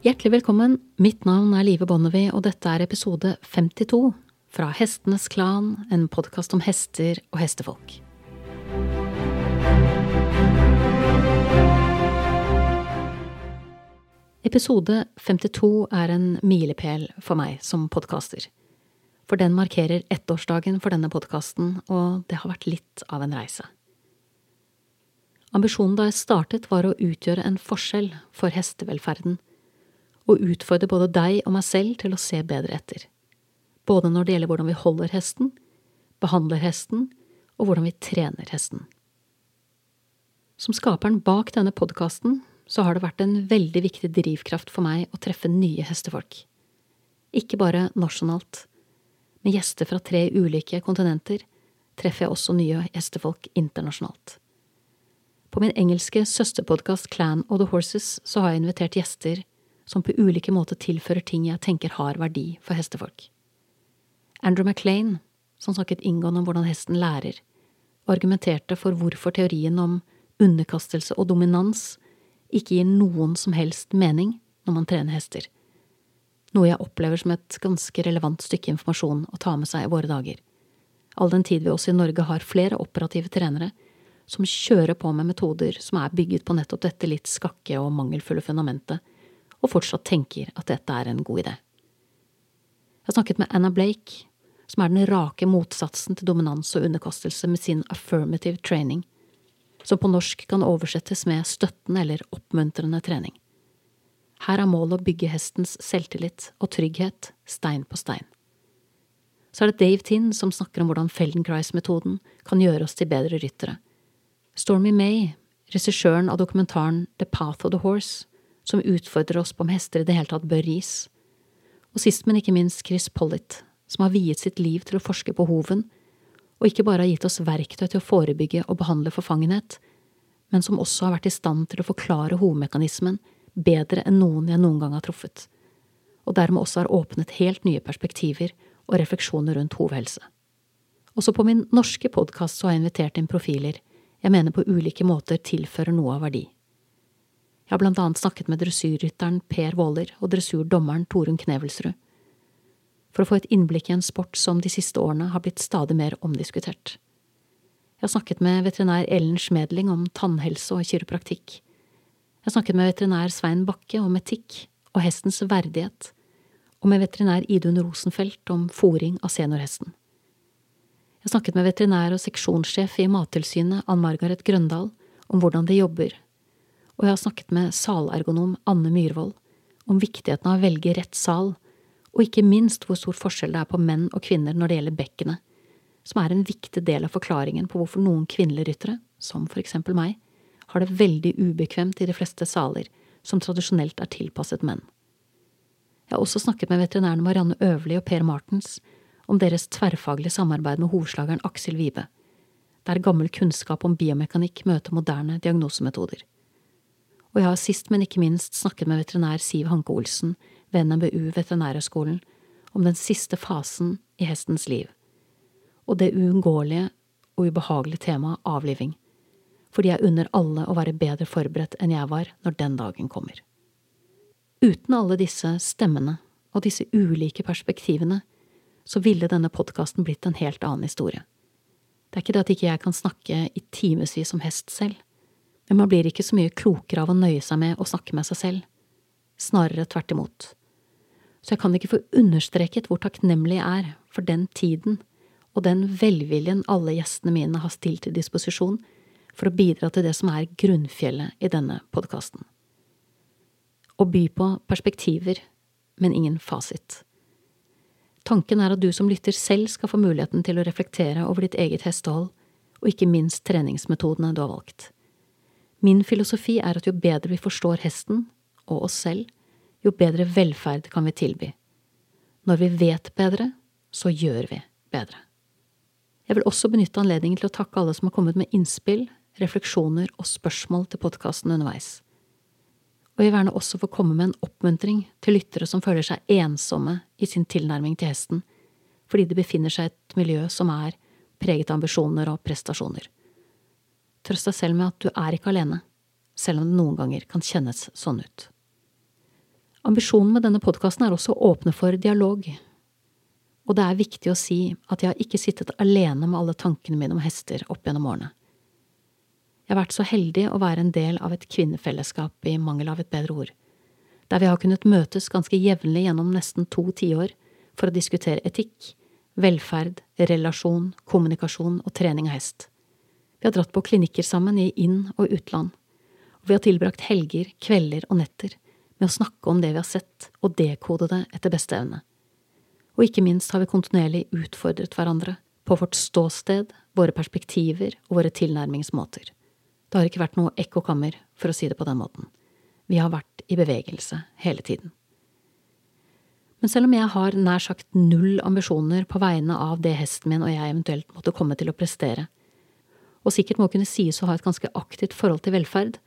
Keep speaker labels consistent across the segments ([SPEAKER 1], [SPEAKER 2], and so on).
[SPEAKER 1] Hjertelig velkommen, mitt navn er Live Bonnevie, og dette er episode 52 fra Hestenes Klan, en podkast om hester og hestefolk. Episode 52 er en milepæl for meg som podkaster. For den markerer ettårsdagen for denne podkasten, og det har vært litt av en reise. Ambisjonen da jeg startet, var å utgjøre en forskjell for hestevelferden, og utfordre både deg og meg selv til å se bedre etter. Både når det gjelder hvordan vi holder hesten, behandler hesten, og hvordan vi trener hesten. Som skaperen bak denne podkasten så har det vært en veldig viktig drivkraft for meg å treffe nye hestefolk. Ikke bare nasjonalt. Med gjester fra tre ulike kontinenter treffer jeg også nye hestefolk internasjonalt. På min engelske søsterpodkast Clan of the Horses så har jeg invitert gjester som på ulike måter tilfører ting jeg tenker har verdi for hestefolk. Andrew MacLean, som snakket inngående om hvordan hesten lærer, argumenterte for hvorfor teorien om underkastelse og dominans ikke gir noen som helst mening når man trener hester, noe jeg opplever som et ganske relevant stykke informasjon å ta med seg i våre dager, all den tid vi også i Norge har flere operative trenere som kjører på med metoder som er bygget på nettopp dette litt skakke og mangelfulle fundamentet, og fortsatt tenker at dette er en god idé. Jeg har snakket med Anna Blake, som er den rake motsatsen til dominans og underkastelse med sin affirmative training, som på norsk kan oversettes med støttende eller oppmuntrende trening. Her er målet å bygge hestens selvtillit og trygghet stein på stein. Så er det Dave Tinn som snakker om hvordan Feldenkrais-metoden kan gjøre oss til bedre ryttere, Stormy May, regissøren av dokumentaren The Path of the Horse, som utfordrer oss på om hester i det hele tatt bør gis. Og sist, men ikke minst Chris Pollitt, som har viet sitt liv til å forske på hoven, og ikke bare har gitt oss verktøy til å forebygge og behandle forfangenhet, men som også har vært i stand til å forklare hovmekanismen bedre enn noen jeg noen gang har truffet, og dermed også har åpnet helt nye perspektiver og refleksjoner rundt hovhelse. Også på min norske podkast har jeg invitert inn profiler jeg mener på ulike måter tilfører noe av verdi. Jeg har blant annet snakket med dressyrrytteren Per Våler og dressurdommeren Torunn Knevelsrud, for å få et innblikk i en sport som de siste årene har blitt stadig mer omdiskutert. Jeg har snakket med veterinær Ellen Schmedling om tannhelse og kiropraktikk. Jeg har snakket med veterinær Svein Bakke om etikk og hestens verdighet, og med veterinær Idun Rosenfelt om fòring av seniorhesten. Jeg snakket med veterinær og seksjonssjef i Mattilsynet, Ann Margaret Grøndal, om hvordan de jobber, og jeg har snakket med salergonom Anne Myhrvold om viktigheten av å velge rett sal, og ikke minst hvor stor forskjell det er på menn og kvinner når det gjelder bekkenet, som er en viktig del av forklaringen på hvorfor noen kvinnelige ryttere, som for eksempel meg, har det veldig ubekvemt i de fleste saler som tradisjonelt er tilpasset menn. Jeg har også snakket med veterinærene Marianne Øverli og Per Martens om deres tverrfaglige samarbeid med hovslageren Aksel Vibe, der gammel kunnskap om biomekanikk møter moderne diagnosemetoder. Og jeg har sist, men ikke minst snakket med veterinær Siv Hanke Olsen ved NMBU Veterinærhøgskolen om den siste fasen i hestens liv, og det uunngåelige og ubehagelige temaet avliving, fordi jeg unner alle å være bedre forberedt enn jeg var når den dagen kommer. Uten alle disse stemmene og disse ulike perspektivene så ville denne podkasten blitt en helt annen historie. Det er ikke det at ikke jeg kan snakke i timevis om hest selv, men man blir ikke så mye klokere av å nøye seg med å snakke med seg selv. Snarere tvert imot. Så jeg kan ikke få understreket hvor takknemlig jeg er for den tiden og den velviljen alle gjestene mine har stilt til disposisjon for å bidra til det som er grunnfjellet i denne podkasten. Å by på perspektiver, men ingen fasit. Tanken er at du som lytter selv skal få muligheten til å reflektere over ditt eget hestehold, og ikke minst treningsmetodene du har valgt. Min filosofi er at jo bedre vi forstår hesten, og oss selv, jo bedre velferd kan vi tilby. Når vi vet bedre, så gjør vi bedre. Jeg vil også benytte anledningen til å takke alle som har kommet med innspill, refleksjoner og spørsmål til podkasten underveis og jeg vil gjerne også få komme med en oppmuntring til lyttere som føler seg ensomme i sin tilnærming til hesten, fordi de befinner seg i et miljø som er preget av ambisjoner og prestasjoner. Trøst deg selv med at du er ikke alene, selv om det noen ganger kan kjennes sånn ut. Ambisjonen med denne podkasten er også å åpne for dialog. Og det er viktig å si at jeg har ikke sittet alene med alle tankene mine om hester opp gjennom årene. Jeg har vært så heldig å være en del av et kvinnefellesskap, i mangel av et bedre ord, der vi har kunnet møtes ganske jevnlig gjennom nesten to tiår for å diskutere etikk, velferd, relasjon, kommunikasjon og trening av hest. Vi har dratt på klinikker sammen i inn- og utland, og vi har tilbrakt helger, kvelder og netter med å snakke om det vi har sett, og dekode det etter beste evne. Og ikke minst har vi kontinuerlig utfordret hverandre på vårt ståsted, våre perspektiver og våre tilnærmingsmåter. Det har ikke vært noe ekkokammer, for å si det på den måten. Vi har vært i bevegelse hele tiden. Men selv om jeg har nær sagt null ambisjoner på vegne av det hesten min og jeg eventuelt måtte komme til å prestere, og sikkert må kunne sies å ha et ganske aktivt forhold til velferd,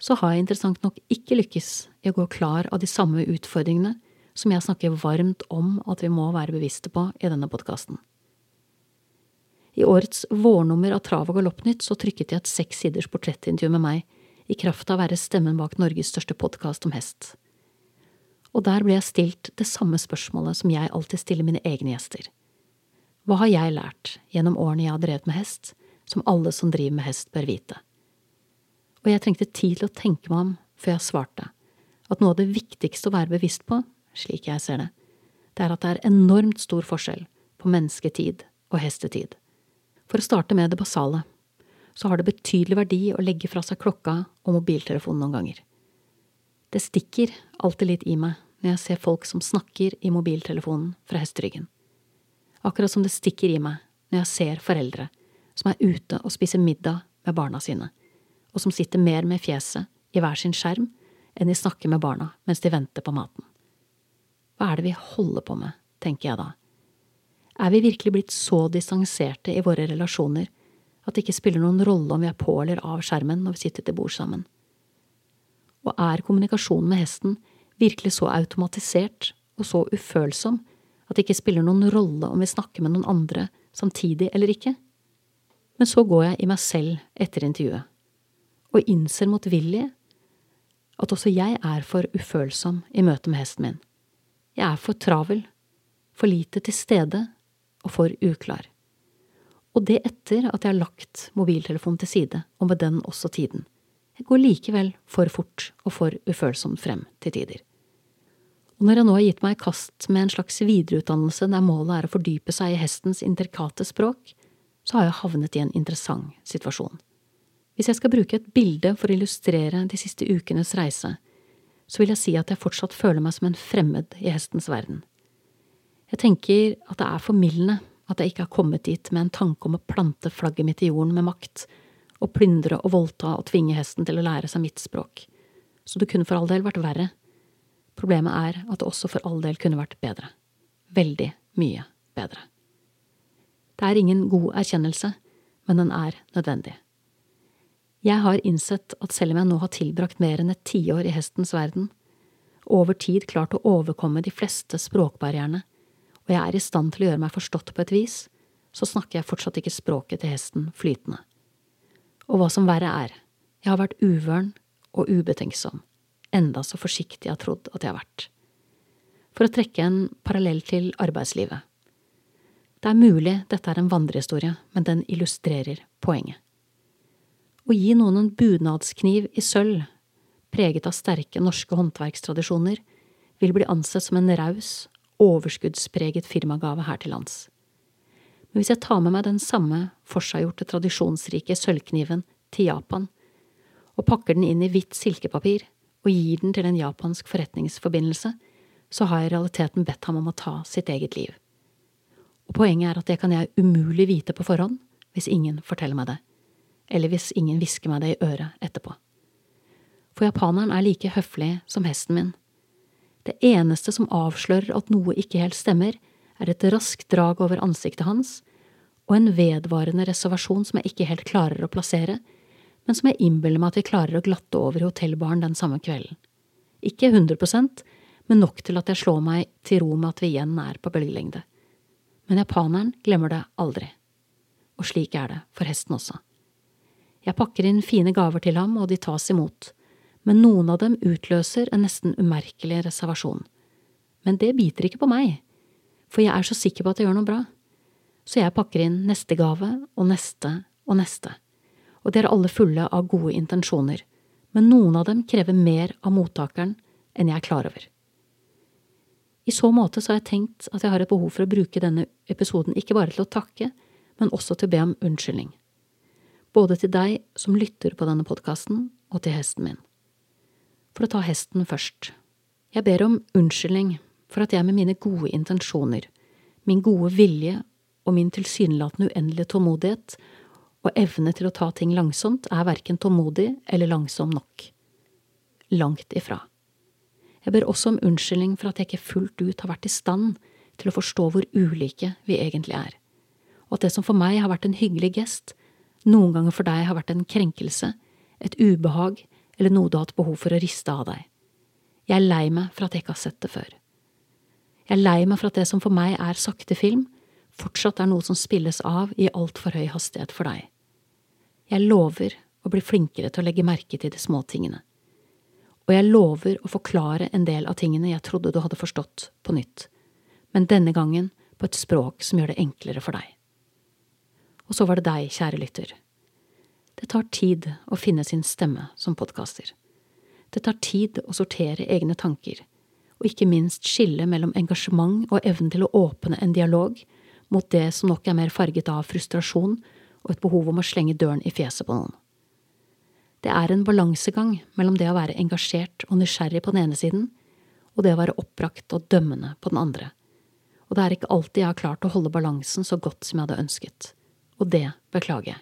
[SPEAKER 1] så har jeg interessant nok ikke lykkes i å gå klar av de samme utfordringene som jeg snakker varmt om at vi må være bevisste på i denne podkasten. I årets vårnummer av Trav og Galoppnytt så trykket jeg et seks siders portrettintervju med meg i kraft av å være stemmen bak Norges største podkast om hest. Og der ble jeg stilt det samme spørsmålet som jeg alltid stiller mine egne gjester. Hva har jeg lært gjennom årene jeg har drevet med hest, som alle som driver med hest bør vite? og jeg trengte tid til å tenke meg om før jeg svarte, at noe av det viktigste å være bevisst på, slik jeg ser det, det er at det er enormt stor forskjell på mennesketid og hestetid. For å starte med det basale, så har det betydelig verdi å legge fra seg klokka og mobiltelefonen noen ganger. Det stikker alltid litt i meg når jeg ser folk som snakker i mobiltelefonen fra hesteryggen. Akkurat som det stikker i meg når jeg ser foreldre som er ute og spiser middag med barna sine og som sitter mer med fjeset i hver sin skjerm enn de snakker med barna mens de venter på maten. Hva er det vi holder på med, tenker jeg da. Er vi virkelig blitt så distanserte i våre relasjoner at det ikke spiller noen rolle om vi er på eller av skjermen når vi sitter til bord sammen? Og er kommunikasjonen med hesten virkelig så automatisert og så ufølsom at det ikke spiller noen rolle om vi snakker med noen andre samtidig eller ikke? Men så går jeg i meg selv etter intervjuet og innser motvillig at også jeg er for ufølsom i møte med hesten min. Jeg er for travel, for lite til stede og for uklar. Og det etter at jeg har lagt mobiltelefonen til side, og med den også tiden. Jeg går likevel for fort og for ufølsomt frem til tider. Og når jeg nå har gitt meg i kast med en slags videreutdannelse der målet er å fordype seg i hestens intrikate språk, så har jeg havnet i en interessant situasjon. Hvis jeg skal bruke et bilde for å illustrere de siste ukenes reise, så vil jeg si at jeg fortsatt føler meg som en fremmed i hestens verden. Jeg tenker at det er formildende at jeg ikke har kommet dit med en tanke om å plante flagget mitt i jorden med makt, og plyndre og voldta og tvinge hesten til å lære seg mitt språk. Så det kunne for all del vært verre. Problemet er at det også for all del kunne vært bedre. Veldig mye bedre. Det er ingen god erkjennelse, men den er nødvendig. Jeg har innsett at selv om jeg nå har tilbrakt mer enn et tiår i hestens verden, over tid klart å overkomme de fleste språkbarrierene, og jeg er i stand til å gjøre meg forstått på et vis, så snakker jeg fortsatt ikke språket til hesten flytende. Og hva som verre er, jeg har vært uvøren og ubetenksom, enda så forsiktig jeg har trodd at jeg har vært. For å trekke en parallell til arbeidslivet. Det er mulig dette er en vandrehistorie, men den illustrerer poenget. Å gi noen en bunadskniv i sølv, preget av sterke norske håndverkstradisjoner, vil bli ansett som en raus, overskuddspreget firmagave her til lands. Men hvis jeg tar med meg den samme forseggjorte, tradisjonsrike sølvkniven til Japan, og pakker den inn i hvitt silkepapir og gir den til en japansk forretningsforbindelse, så har jeg i realiteten bedt ham om å ta sitt eget liv. Og poenget er at det kan jeg umulig vite på forhånd hvis ingen forteller meg det eller hvis ingen hvisker meg det i øret etterpå. For japaneren er like høflig som hesten min. Det eneste som avslører at noe ikke helt stemmer, er et raskt drag over ansiktet hans og en vedvarende reservasjon som jeg ikke helt klarer å plassere, men som jeg innbiller meg at vi klarer å glatte over i hotellbaren den samme kvelden. Ikke 100% men nok til at jeg slår meg til ro med at vi igjen er på bølgelengde. Men japaneren glemmer det aldri. Og slik er det for hesten også. Jeg pakker inn fine gaver til ham, og de tas imot, men noen av dem utløser en nesten umerkelig reservasjon. Men det biter ikke på meg, for jeg er så sikker på at jeg gjør noe bra. Så jeg pakker inn neste gave og neste og neste, og de er alle fulle av gode intensjoner, men noen av dem krever mer av mottakeren enn jeg er klar over. I så måte så har jeg tenkt at jeg har et behov for å bruke denne episoden ikke bare til å takke, men også til å be om unnskyldning. Både til deg som lytter på denne podkasten, og til hesten min. For å ta hesten først. Jeg ber om unnskyldning for at jeg med mine gode intensjoner, min gode vilje og min tilsynelatende uendelige tålmodighet og evne til å ta ting langsomt er verken tålmodig eller langsom nok. Langt ifra. Jeg ber også om unnskyldning for at jeg ikke fullt ut har vært i stand til å forstå hvor ulike vi egentlig er, og at det som for meg har vært en hyggelig gest, noen ganger for deg har vært en krenkelse, et ubehag eller noe du har hatt behov for å riste av deg. Jeg er lei meg for at jeg ikke har sett det før. Jeg er lei meg for at det som for meg er sakte film, fortsatt er noe som spilles av i altfor høy hastighet for deg. Jeg lover å bli flinkere til å legge merke til de små tingene og jeg lover å forklare en del av tingene jeg trodde du hadde forstått, på nytt, men denne gangen på et språk som gjør det enklere for deg. Og så var det deg, kjære lytter. Det tar tid å finne sin stemme som podkaster. Det tar tid å sortere egne tanker, og ikke minst skille mellom engasjement og evnen til å åpne en dialog mot det som nok er mer farget av frustrasjon og et behov om å slenge døren i fjeset på noen. Det er en balansegang mellom det å være engasjert og nysgjerrig på den ene siden, og det å være oppbrakt og dømmende på den andre. Og det er ikke alltid jeg har klart å holde balansen så godt som jeg hadde ønsket. Og det beklager jeg.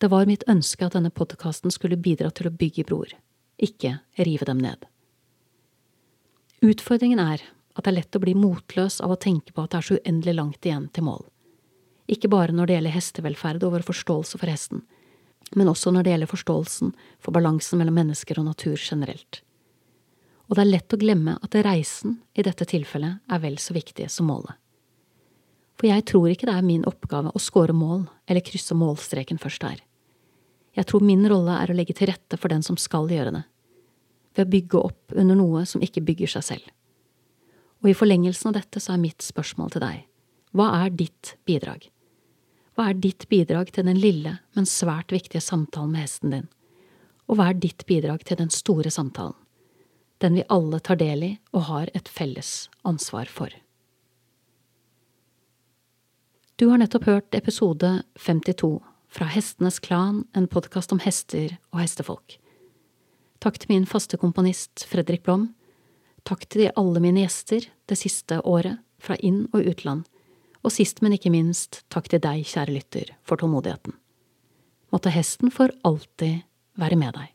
[SPEAKER 1] Det var mitt ønske at denne podkasten skulle bidra til å bygge broer, ikke rive dem ned. Utfordringen er at det er lett å bli motløs av å tenke på at det er så uendelig langt igjen til mål. Ikke bare når det gjelder hestevelferd og vår forståelse for hesten, men også når det gjelder forståelsen for balansen mellom mennesker og natur generelt. Og det er lett å glemme at reisen i dette tilfellet er vel så viktig som målet. For jeg tror ikke det er min oppgave å score mål eller krysse målstreken først her. Jeg tror min rolle er å legge til rette for den som skal gjøre det, ved å bygge opp under noe som ikke bygger seg selv. Og i forlengelsen av dette så er mitt spørsmål til deg, hva er ditt bidrag? Hva er ditt bidrag til den lille, men svært viktige samtalen med hesten din? Og hva er ditt bidrag til den store samtalen? Den vi alle tar del i og har et felles ansvar for. Du har nettopp hørt episode 52 fra Hestenes Klan, en podkast om hester og hestefolk. Takk til min faste komponist Fredrik Blom. Takk til alle mine gjester det siste året, fra inn- og utland og sist, men ikke minst, takk til deg, kjære lytter, for tålmodigheten. Måtte hesten for alltid være med deg.